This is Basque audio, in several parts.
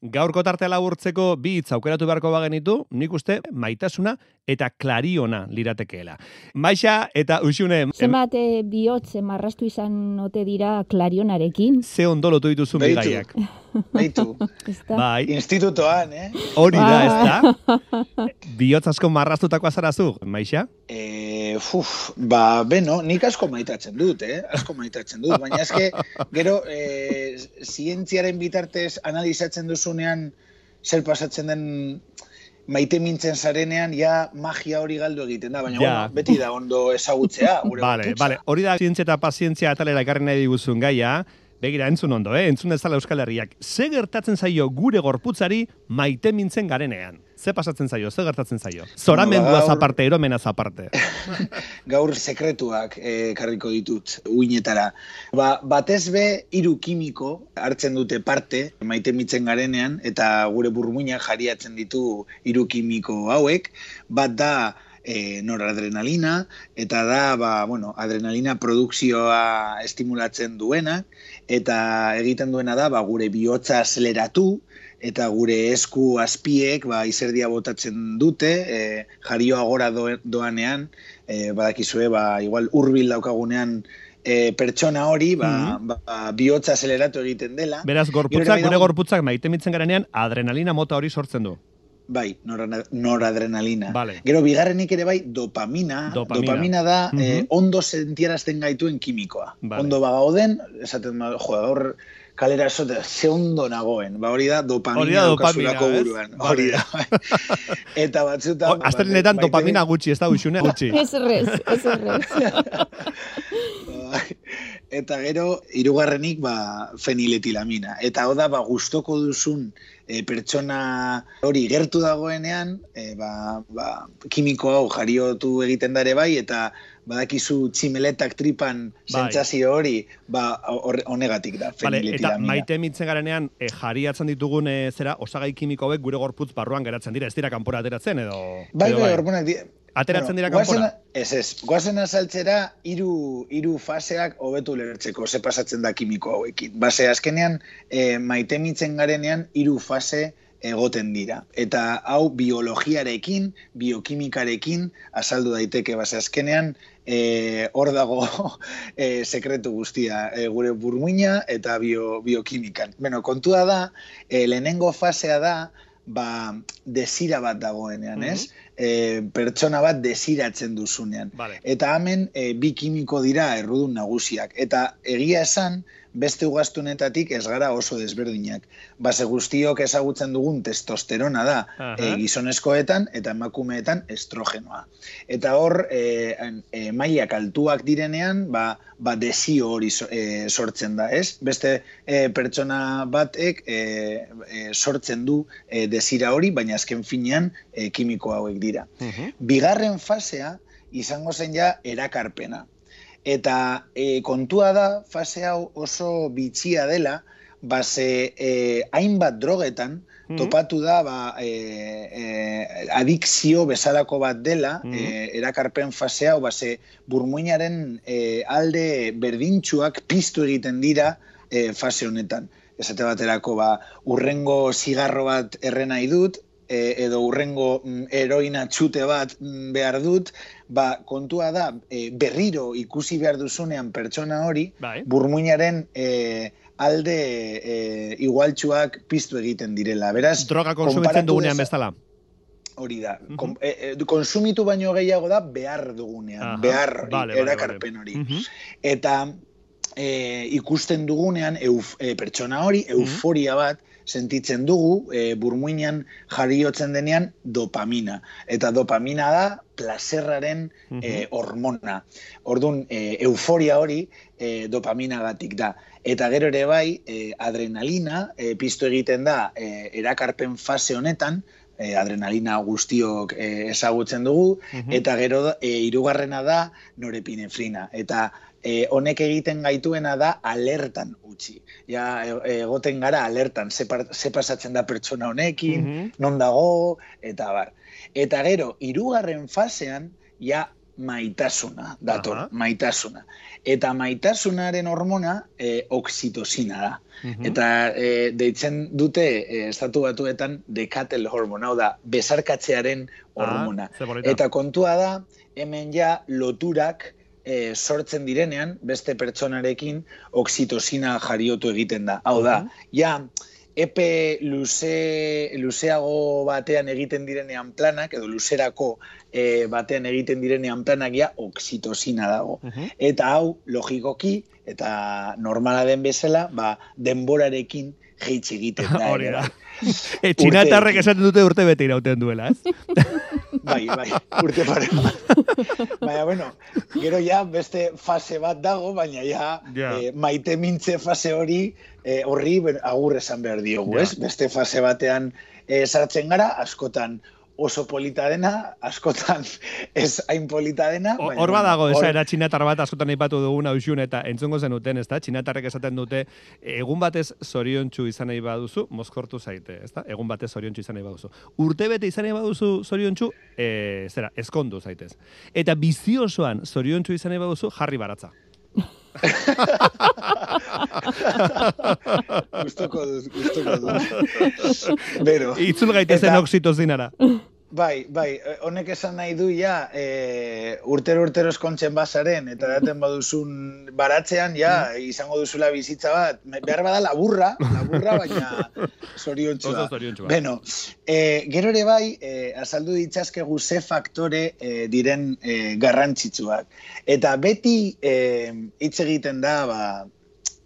Gaurko tartea laburtzeko bi hitz aukeratu beharko bagenitu, nik uste maitasuna eta klariona liratekeela. Maixa eta usune... Zenbat eh, bihotz marrastu izan ote dira klarionarekin? Ze ondo lotu dituzu Beitu. Baitu? Bai, institutoan, eh? hori da, Ah. ez da? Bihotz asko marrastutako azarazu, Maixa? E, uf, ba, beno, nik asko maitatzen dut, eh? Asko maitatzen dut, baina eske, gero, e, zientziaren bitartez analizatzen duzunean zer pasatzen den maite mintzen zarenean, ja magia hori galdu egiten da, baina Ja. bueno, beti da ondo ezagutzea, gure Vale, vale. Hori da zientzia eta pazientzia atalera ekarri nahi diguzun gaia. Begira, entzun ondo, eh? Entzun ezala Euskal Herriak. Ze gertatzen zaio gure gorputzari maite mintzen garenean? Ze pasatzen zaio? Ze gertatzen zaio? Zoramenduaz gaur- aparte, eromenaz aparte. gaur sekretuak eh, karriko ditut uinetara. Ba, batez be hiru kimiko hartzen dute parte maite mitzen garenean eta gure burmuina jariatzen ditu hiru kimiko hauek. Bat da e, noradrenalina eta da ba, bueno, adrenalina produkzioa estimulatzen duena eta egiten duena da ba, gure bihotza azeleratu eta gure esku azpiek ba, izerdia botatzen dute, e, jarioa gora do, doanean, e, badakizue, ba, igual hurbil daukagunean e, pertsona hori, ba, Mhm. ba, bihotza azeleratu egiten dela. Beraz, gorputzak, gure gorputzak maite mintzen garenean adrenalina mota hori sortzen du. Bai, nora- noradrenalina. Vale. Gero bigarrenik ere bai dopamina. Dopamina. da eh, Mhm. ondo sentiarazten gaituen kimikoa. Vale. Ondo bagauden, esaten ba, jo, gaur kalera esote, ze ondo nagoen. Ba hori da dopamina Hori da dopamina, buruan. Hori da. bai. Eta batzutan... Oh, Astelenetan maite- dopamina gutxi, ez da usune gutxi. Ez errez, ez errez. Bai. Eta gero, hirugarrenik ba, feniletilamina. Eta hau da, ba, gustoko duzun e, pertsona hori gertu dagoenean, e, ba, ba, kimiko hau jariotu egiten dare bai, eta badakizu tximeletak tripan Bai. sentsazio hori, ba, honegatik da, Vale, eta feniletilamina. maite mintzen garenean e, jariatzen ditugun e, zera osagai kimiko hauek gure gorputz barruan geratzen dira, ez dira kanpora ateratzen edo Bai, edo bai, hormonak di... Ateratzen dira kanpora? Ez, ez. Goazen azaltzera hiru hiru faseak hobetu lertzeko ze pasatzen da kimiko hauekin. Base azkenean e, maite mitzen garenean hiru fase egoten dira. Eta hau biologiarekin, biokimikarekin azaldu daiteke base azkenean e, hor dago e, sekretu guztia e, gure burmuina eta bio, biokimikan. Beno, kontua da, e, lehenengo fasea da, ba, desira bat dagoenean, ez? E, pertsona bat desiratzen duzunean. Vale. Eta hemen e, bi kimiko dira errudun nagusiak. Eta egia esan, beste ugaztunetatik ez gara oso desberdinak. Base guztiok ezagutzen dugun testosterona da Aha. e, gizonezkoetan eta emakumeetan estrogenoa. Eta hor, e, e, mailak altuak direnean, ba, ba desio hori so- e, sortzen da, ez? Beste e, pertsona batek e, e, sortzen du e, desira hori, baina azken finean e, kimiko hauek dira. Mhm. Bigarren fasea izango zen ja erakarpena. Eta e, kontua da fase hau oso bitxia dela, base e, hainbat drogetan, Mhm. topatu da ba, e, e, adikzio bezalako bat dela, Mhm. e, erakarpen fase hau, base burmuinaren e, alde berdintxuak piztu egiten dira e, fase honetan. Esate baterako, ba, urrengo zigarro bat erren nahi dut, e, edo urrengo mm, heroina txute bat mm, behar dut, ba, kontua da, e, berriro ikusi behar duzunean pertsona hori, Bai. burmuinaren e, alde e, igualtsuak piztu egiten direla. Beraz, Droga konsumitzen dugunean deza- bezala. Hori da. Mhm. Kon, e, e, konsumitu baino gehiago da behar dugunean. Aha. Behar Vale, vale, erakarpen hori. Mhm. Eta e, ikusten dugunean euf, e, pertsona hori Mhm. euforia bat sentitzen dugu e, burmuinan jariotzen denean dopamina. Eta dopamina da placerraren e, hormona. Orduan, e, euforia hori e, dopaminagatik da. Eta gero ere bai, e, adrenalina e, piztu egiten da e, erakarpen fase honetan, e, adrenalina guztiok e, ezagutzen dugu, Mhm. eta gero e, hirugarrena da norepinefrina. Eta e, honek egiten gaituena da alertan utzi. Ja, e- egoten gara alertan, ze, pasatzen da pertsona honekin, Mhm. non dago, eta bar. Eta gero, hirugarren fasean, ja, maitasuna dator, Aha. maitasuna. Eta maitasunaren hormona e, oxitosina da. Mhm. Eta e, deitzen dute e, estatu batuetan dekatel hormona, hau da, besarkatzearen hormona. Ah, ze polita. Eta kontua da, hemen ja loturak e, sortzen direnean, beste pertsonarekin oxitosina jariotu egiten da. Hau da, ja, epe luze, luzeago batean egiten direnean planak, edo luzerako e, batean egiten direnean planak, ja, oxitosina dago. Mhm. Eta hau, logikoki, eta normala den bezala, ba, denborarekin jeitsi egiten da. Hori da. bai. E, txinatarrek Urteekin. esaten dute urte bete irauten duela, ez? Bai, bai, urte pare. Baina, bueno, gero ja beste fase bat dago, baina ja, Ja. eh, maite mintze fase hori eh, horri agur esan behar diogu, Ja. ez? Beste fase batean eh, sartzen gara, askotan oso polita dena, askotan ez hain polita dena. Hor badago, esa hor- era txinatar bat askotan aipatu dugun hausun eta entzungo zenuten, ezta? Txinatarrek esaten dute egun batez zoriontsu izan nahi baduzu, mozkortu zaite, ezta? Egun batez zoriontsu izan nahi baduzu. Urte bete izan nahi baduzu zoriontsu, e, zera, eskondu zaitez. Eta bizi osoan zoriontsu izan nahi baduzu, jarri baratza. Gustoko dut, gustoko dut. Bero. Itzul gaitezen oxitozinara. Bai, bai, eh, honek esan nahi du ja, e, urtero urtero eskontzen bazaren, eta daten baduzun baratzean, ja, izango duzula bizitza bat, behar bada laburra, laburra, baina zoriontsua. Beno, e, gero ere bai, e, azaldu ditzazkegu ze faktore e, diren e, garrantzitsuak. Eta beti e, hitz egiten da, ba,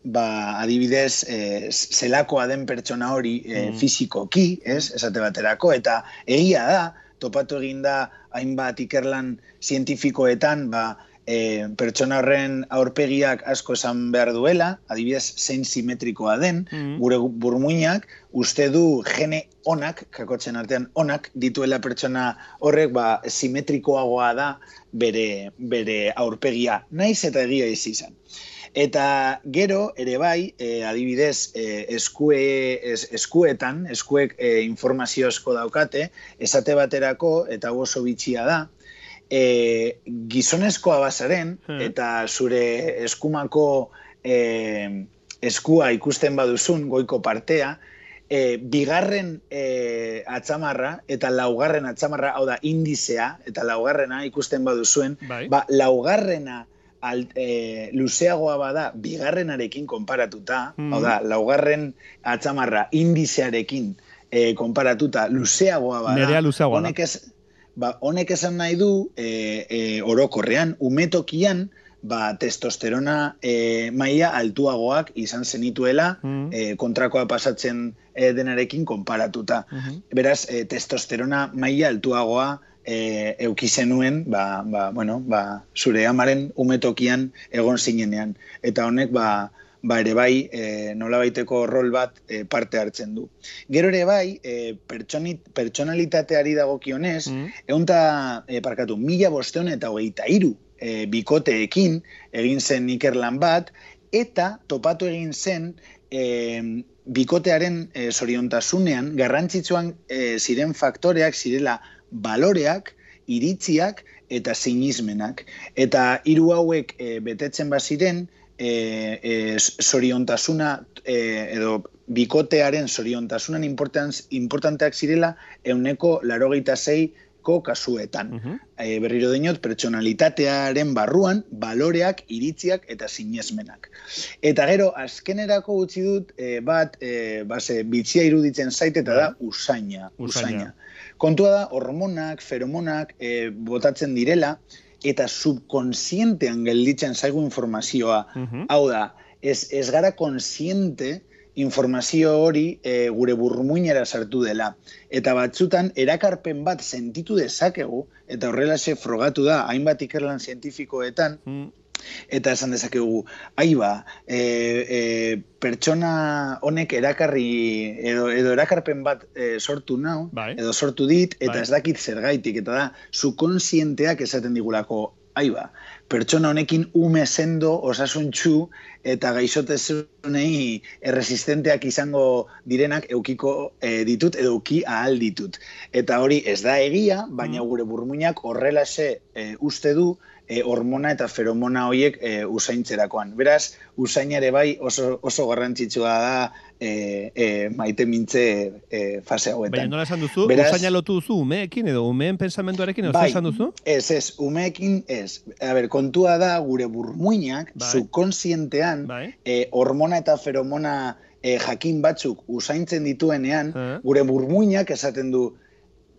ba, adibidez, e, zelakoa den pertsona hori e, Mm. fizikoki, ez, esate baterako, eta egia da, topatu egin da hainbat ikerlan zientifikoetan, ba, e, pertsona horren aurpegiak asko esan behar duela, adibidez, zein simetrikoa den, Mhm. gure burmuinak, uste du gene onak, kakotzen artean onak, dituela pertsona horrek, ba, simetrikoagoa da bere, bere aurpegia, naiz eta egia ez izan. Eta gero, ere bai, e, adibidez, e, eskue, es, eskuetan, eskuek e, informazio asko daukate, esate baterako, eta oso bitxia da, e, gizonezkoa bazaren, Hmm. eta zure eskumako e, eskua ikusten baduzun, goiko partea, e, bigarren e, atzamarra eta laugarren atzamarra, hau da, indizea, eta laugarrena ikusten baduzuen, Bai. ba, laugarrena al, e, luzeagoa bada bigarrenarekin konparatuta, Mhm. hau da, laugarren atzamarra indizearekin e, konparatuta luzeagoa bada, Nerea luzeagoa honek ez, ba, honek esan nahi du e, e, orokorrean, umetokian, ba, testosterona e, maila altuagoak izan zenituela Mhm. e, kontrakoa pasatzen e, denarekin konparatuta. Mhm. Beraz, e, testosterona maila altuagoa e, euki zenuen, ba, ba, bueno, ba, zure amaren umetokian egon zinenean. Eta honek, ba, ba ere bai, e, nolabaiteko rol bat e, parte hartzen du. Gero ere bai, e, pertsonit, pertsonalitateari dagokionez, Mhm. Eunta, e, parkatu, mila bosteon eta hogeita iru e, bikoteekin egin zen ikerlan bat, eta topatu egin zen e, bikotearen e, zoriontasunean garrantzitsuan e, ziren faktoreak zirela baloreak, iritziak eta sinismenak. Eta hiru hauek e, betetzen baziren, e, e, zoriontasuna e, edo bikotearen zoriontasunan importantz, importanteak zirela euneko larogeita zeiko kasuetan. Mhm. E, berriro dinot, pertsonalitatearen barruan, baloreak, iritziak eta sinesmenak. Eta gero, azkenerako utzi dut, e, bat, e, base, bitzia iruditzen zait eta da usaina. Usaina. usaina. Kontua da, hormonak, feromonak e, botatzen direla, eta subkonsientean gelditzen zaigu informazioa. Mhm. Hau da, ez, ez gara konsiente informazio hori e, gure burmuinera sartu dela. Eta batzutan erakarpen bat sentitu dezakegu, eta horrelaxe frogatu da, hainbat ikerlan zientifikoetan, Mhm. Eta esan dezakegu, aiba, e, e, pertsona honek erakarri, edo, edo erakarpen bat e, sortu nau, Bai. edo sortu dit, eta Bai. ez dakit zergaitik, eta da, subkonsienteak esaten digulako, Aiba, pertsona honekin ume sendo, osasuntxu eta gaixotezunei erresistenteak izango direnak eukiko eh, ditut edo euki ahal ditut. Eta hori ez da egia, baina Mm. gure burmuinak horrelase eh, uste du eh, hormona eta feromona horiek eh, usaintzerakoan. Beraz, usainare bai oso, oso garrantzitsua da eh, eh, maite mintze eh, fase hauetan. Baina nola esan duzu, Beraz- usaina lotu duzu umeekin edo umeen pensamenduarekin Bai. esan duzu? Ez, ez, umeekin ez. A ber, kontua da gure burmuinak Bai. subkonsientean Bai. eh, hormona eta feromona eh, jakin batzuk usaintzen dituenean, Eh. gure burmuinak esaten du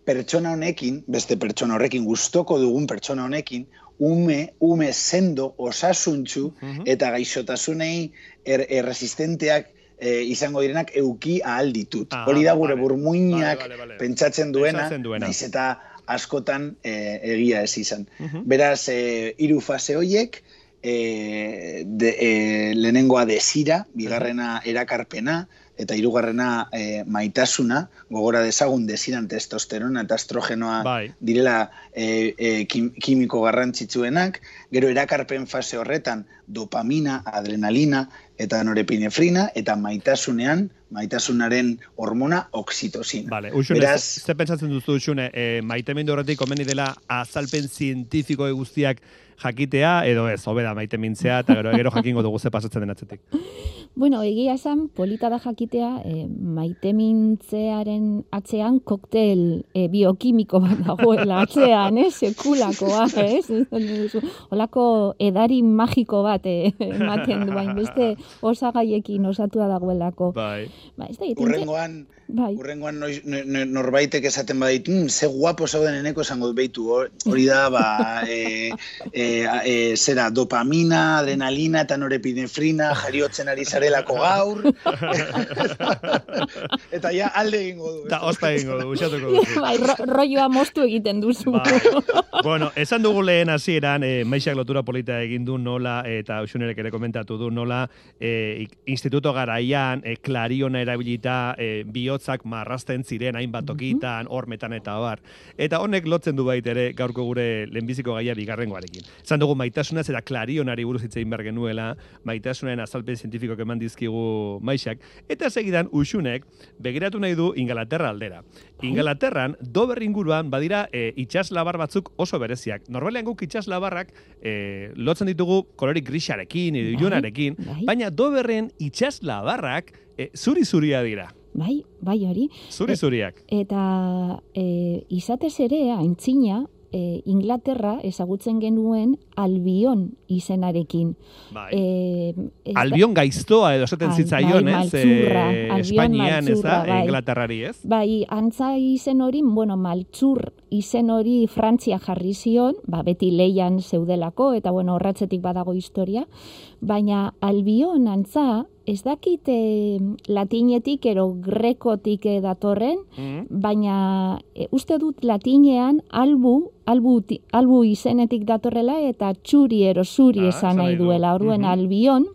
pertsona honekin, beste pertsona horrekin, gustoko dugun pertsona honekin, ume, ume sendo, osasuntxu, Mhm. eta gaixotasunei er, erresistenteak eh, izango direnak euki ahal ditut. Ah, Hori da gure vale. burmuinak Vale, vale, pentsatzen duena, naiz eta askotan eh, egia ez izan. Mhm. Beraz, eh, hiru fase hoiek, eh, de, eh, lehenengoa desira, bigarrena erakarpena, eta hirugarrena eh, maitasuna, gogora dezagun desiran testosterona eta estrogenoa Bai. direla eh, eh, kim, kimiko garrantzitsuenak, gero erakarpen fase horretan dopamina, adrenalina eta norepinefrina, eta maitasunean, maitasunaren hormona oxitosina. Vale, Uxune, Beraz- ze, ze pentsatzen duzu Uxune, e, maitemindu horretik komeni dela azalpen zientifiko guztiak jakitea, edo ez, hobeda maite mintzea, eta gero, gero jakingo dugu ze pasatzen den atzetik. Bueno, egia esan, polita da jakitea, e, maite mintzearen atzean koktel e, biokimiko bat dagoela atzean, ez? Sekulakoa, ez? Olako edari magiko bat eh, ematen du, bain beste osagaiekin osatua dagoelako. Bai. Ba, ez da, Urrengoan, bai. urrengoan noiz, no, no, norbaitek esaten badit, mm, ze guapo zauden eneko esango hor- hori da, ba, e, e, e, zera, dopamina, adrenalina eta norepinefrina jariotzen ari zarelako gaur. eta ja alde egingo du. Da, ospa egingo du, usatuko duzu. bai, ro, rolloa moztu egiten duzu. Bai. bueno, esan dugu lehen hasieran e, maixak lotura polita egin du nola, eta Uxunerek ere komentatu du nola, e, instituto garaian, e, klariona erabilita, e, bihotzak marrasten ziren hainbat tokitan, hormetan eta bar. Eta honek lotzen du bait ere gaurko gure lehenbiziko gaia bigarrengoarekin. Esan dugu maitasunaz eta klarionari buruz hitz egin behar genuela, maitasunen azalpen zientifikoak eman dizkigu maixak, eta segidan Uxunek begiratu nahi du Ingalaterra aldera. Ingalaterran, dober inguruan badira e, itxaslabar batzuk oso bereziak. Normalean guk itxaslabarrak e, lotzen ditugu kolorik grisarekin, Bai, ilunarekin, bai. baina doberren itxaslabarrak e, zuri-zuria dira. Bai, bai hori. Zuri-zuriak. Eta e, izatez ere, aintzina, e, Inglaterra ezagutzen genuen albion izenarekin. Bai. E, ez da- Albion gaiztoa edo esaten Al- zitzaion, bai, ez? E, Espainian, ez da? bai. Inglaterrari, ez? Bai, antza izen hori, bueno, maltzur izen hori Frantzia jarri zion, ba, beti leian zeudelako, eta bueno, horratzetik badago historia, baina albion antza, ez dakit eh, latinetik ero grekotik eh, datorren, Mm. baina e, uste dut latinean albu, albu, albu izenetik datorrela eta txuri ero zuri Ah, esan nahi duela. Orduen Mhm. albion,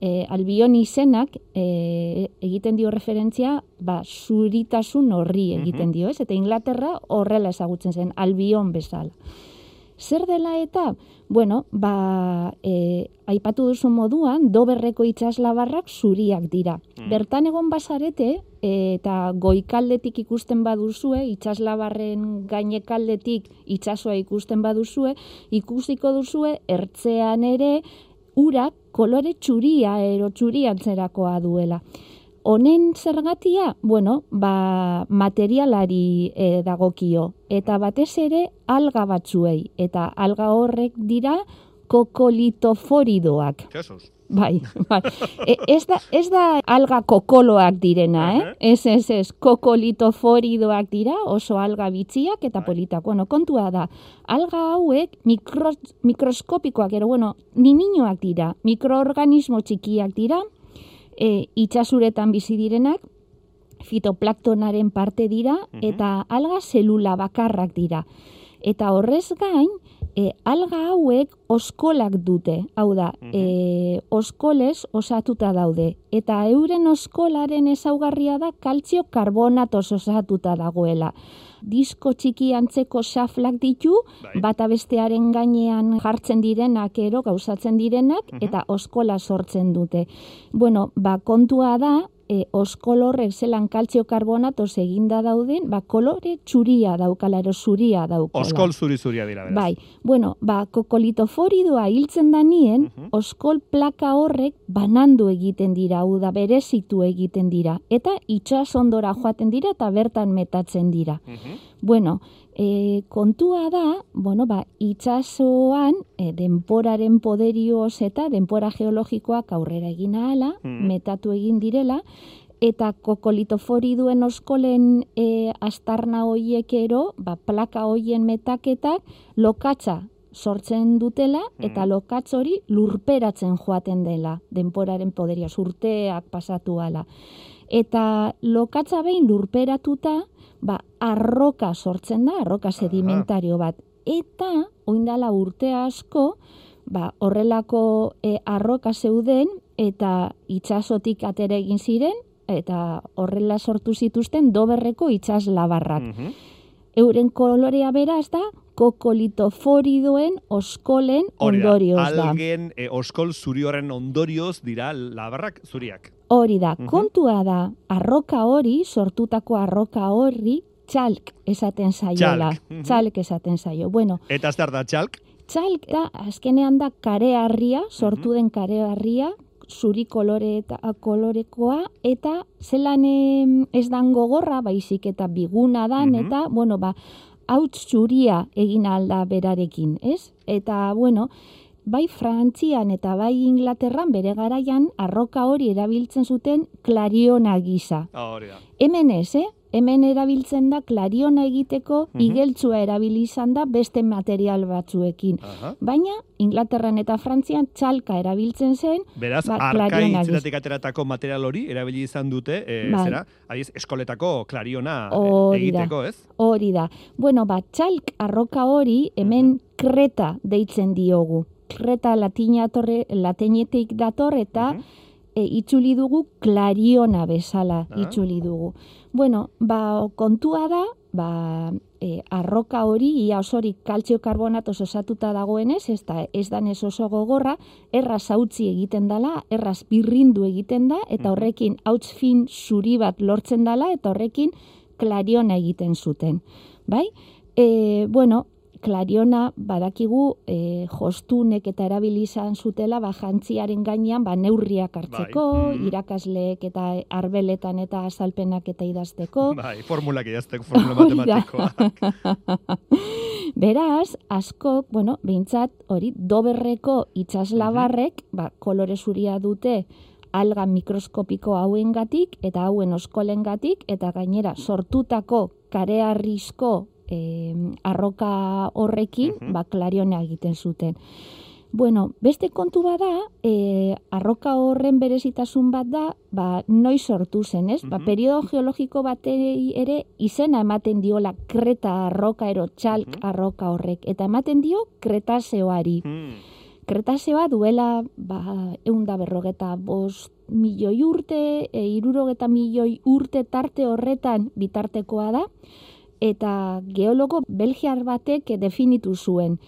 e, albion izenak e, egiten dio referentzia ba, zuritasun horri egiten Mhm. dio, ez? Eta Inglaterra horrela ezagutzen zen, albion bezala. Zer dela eta, bueno, ba, e, aipatu duzu moduan, doberreko itxaslabarrak zuriak dira. Mm. Bertan egon basarete, e, eta goikaldetik ikusten baduzue, itxaslabarren gainekaldetik itxasoa ikusten baduzue, ikusiko duzue, ertzean ere, urak kolore txuria, ero txuriantzerakoa duela. Honen zergatia, bueno, ba, materialari e, dagokio. Eta batez ere alga batzuei. Eta alga horrek dira kokolitoforidoak. Jesus. Bai, bai. E, ez, da, ez da alga kokoloak direna, eh? Aha. Ez, ez, ez, kokolitoforidoak dira, oso alga bitxiak eta Bai. politak. Bueno, kontua da, alga hauek mikros, mikroskopikoak, ero, bueno, niminoak dira, mikroorganismo txikiak dira, e, itxasuretan bizi direnak, fitoplaktonaren parte dira, Mhm. eta alga zelula bakarrak dira. Eta horrez gain, e, alga hauek oskolak dute, hau da, e, oskoles osatuta daude. Eta euren oskolaren ezaugarria da kaltzio karbonatoz osatuta dagoela. Disko txiki antzeko xaflak ditu, Bai. bata bestearen gainean jartzen direnak ero gauzatzen direnak, Mhm. eta oskola sortzen dute. Bueno, ba, kontua da, e, oskol horrek zelan kaltzio karbonatoz eginda dauden, ba, kolore txuria daukala, ero zuria daukala. Oskol zuri-zuria dira, beraz. Bai, bueno, ba, kokolitoforidoa hiltzen da nien, Mhm. oskol plaka horrek banandu egiten dira, hau da berezitu egiten dira, eta itxasondora joaten dira eta bertan metatzen dira. Mhm. Bueno, e, kontua da, bueno, ba, itxasoan e, denporaren poderioz eta denpora geologikoak aurrera egin ahala, Mhm. metatu egin direla, eta kokolitoforiduen oskolen e, astarna hoiek ero, ba, plaka hoien metaketak lokatza sortzen dutela, eta Mhm. lokatz hori lurperatzen joaten dela, denporaren poderia, urteak pasatu ala. Eta lokatza behin lurperatuta, ba, arroka sortzen da, arroka sedimentario bat. Eta, oindala urte asko, ba, horrelako e, arroka zeuden, eta itxasotik atera egin ziren, eta horrela sortu zituzten doberreko itxas labarrak. Mhm. Euren kolorea beraz da, kokolitoforidoen oskolen ondorioz da. algen e, oskol zuri horren ondorioz dira labarrak zuriak. Hori da, Mhm. kontua da, arroka hori, sortutako arroka horri, txalk esaten zaiola. Txalk, mhm. Txalk esaten zaio. Bueno, Eta zer da txalk? txalk da, azkenean da kareharria, sortu den kareharria, zuri kolore eta kolorekoa, eta zelan ez dan gogorra, baizik eta biguna dan, Mhm. eta, bueno, ba, hauts zuria egin alda berarekin, ez? Eta, bueno, bai Frantzian eta bai Inglaterran bere garaian arroka hori erabiltzen zuten klariona gisa. Ah, hori da. Hemen ez, eh? Hemen erabiltzen da klariona egiteko Mhm. igeltzua erabili izan da beste material batzuekin. Aha. Baina Inglaterran eta Frantzian txalka erabiltzen zen, Beraz, Ba, ateratako material hori erabili izan dute, e, Bai. zera, adiz, eskoletako klariona e, da. egiteko, ez? hori da. Bueno, ba, txalk arroka hori hemen kreta deitzen diogu. Kreta latina torre, latinetik dator eta Mhm. e, itzuli dugu klariona bezala Ah. itzuli dugu. Bueno, ba, kontua da, ba, e, arroka hori, ia osorik kaltzio karbonatoz osatuta dagoenez, ez da, ez danez oso gogorra, erraz hautzi egiten dala, erraz birrindu egiten da, eta horrekin hauts fin zuri bat lortzen dala, eta horrekin klariona egiten zuten. Bai? E, bueno, klariona badakigu e, jostunek eta erabili izan zutela ba, jantziaren gainean ba, neurriak hartzeko, Bai. Irakasleek eta arbeletan eta azalpenak eta idazteko. Bai, formulak idazteko, formula matematikoa. Beraz, askok, bueno, behintzat, hori, doberreko itxaslabarrek, ba, kolore zuria dute alga mikroskopiko hauengatik eta hauen oskolengatik eta gainera sortutako karearrizko eh, arroka horrekin, Mhm. ba, klariona egiten zuten. Bueno, beste kontu bada, e, arroka horren berezitasun bat da, ba, noiz sortu zen, ez? Ba, Mhm. periodo geologiko batei ere izena ematen diola kreta arroka ero txalk Mhm. arroka horrek, eta ematen dio kretazeoari. Hmm. Kretazeoa duela, ba, eunda berrogeta bost milioi urte, e, irurogeta milioi urte tarte horretan bitartekoa da, eta geologo belgiar batek eh, definitu zuen.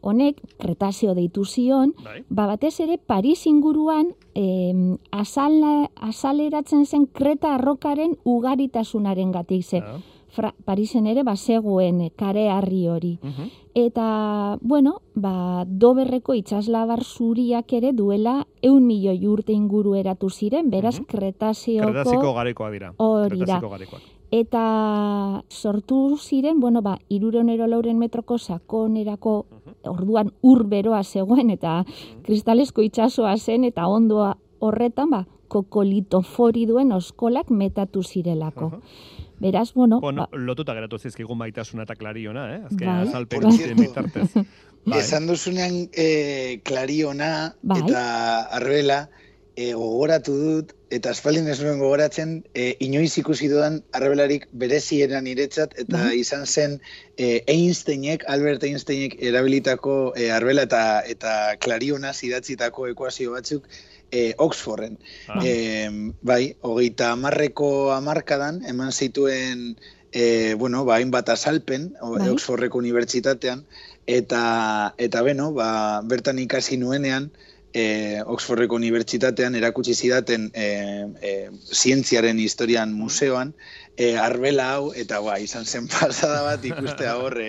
Honek, kretazeo deitu zion, Bai. ba batez ere Paris inguruan em, azala, azaleratzen zen kreta arrokaren ugaritasunaren gatik ze. Ah. Fra, Parisen ere bazegoen eh, kare harri hori. Mhm. Eta, bueno, ba, doberreko itxaslabar zuriak ere duela eun milioi urte inguru eratu ziren, beraz Mhm. kretazioko... Kretaziko garekoa dira. Hori da. Eta sortu ziren, bueno, ba, iruronero lauren metroko sakonerako orduan ur beroa zegoen eta kristalesko itsasoa zen eta ondoa horretan, ba, kokolitofori duen oskolak metatu zirelako. Beraz, bueno, Bueno, ba, lotuta geratu zizkigun maitasuna eta klariona, eh? Azken Bai. azalpen Por guztien cierto. bitartez. Bai. Esan duzunean e, klariona Bai. eta arbela, e, gogoratu dut, eta aspaldin ez nuen gogoratzen, e, inoiz ikusi dudan arbelarik berezieran niretzat, eta Bai. izan zen e, Einsteinek, Albert Einsteinek erabilitako e, arbela eta eta klarionaz idatzitako ekuazio batzuk e, Oxforden. Ah. E, bai, hogeita amarreko amarkadan, eman zituen e, bueno, ba, hainbat azalpen, Bai. Oxfordreko unibertsitatean, eta, eta beno, ba, bertan ikasi nuenean, e, Oxfordeko unibertsitatean erakutsi zidaten e, e, zientziaren historian museoan, e, arbela hau, eta ba, izan zen pasada bat ikustea horre,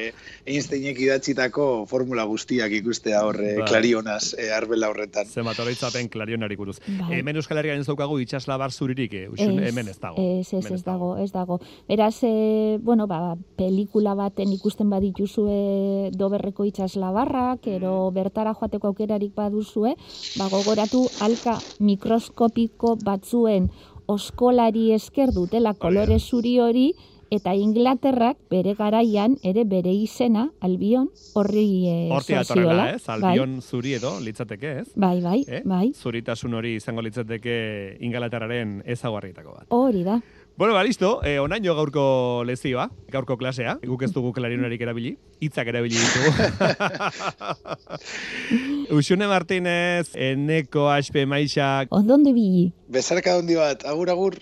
Einsteinek idatzitako formula guztiak ikustea horre, Bai. klarionaz, e, arbela horretan. Zenbat oroitzapen klarionari buruz. Bai. Hemen Euskal Herrian ez daukagu itxaslabar zuririk, eh? Uxun, hemen ez dago. Ez, ez, Hemen ez dago, ez dago. Beraz, e, bueno, ba, pelikula baten ikusten badituzue doberreko itxaslabarrak, ero bertara joateko aukerarik baduzue, ba, gogoratu alka mikroskopiko batzuen oskolari esker dutela kolore zuri hori, eta Inglaterrak bere garaian ere bere izena, albion, horri e, Horti zor atorrela, ziola. ez? Albion zuri edo, litzateke, ez? Bai, bai, Eh? bai, Zuritasun hori izango litzateke Ingalaterraren ezaguarrietako bat. hori da. Bueno, ba, listo, eh, onaino gaurko lezioa, gaurko klasea, guk ez dugu klarionarik erabili, hitzak erabili ditugu. Uxune Martínez, Eneko Aspe Maixa, Ondon bili. Bezarka handi bat, agur agur.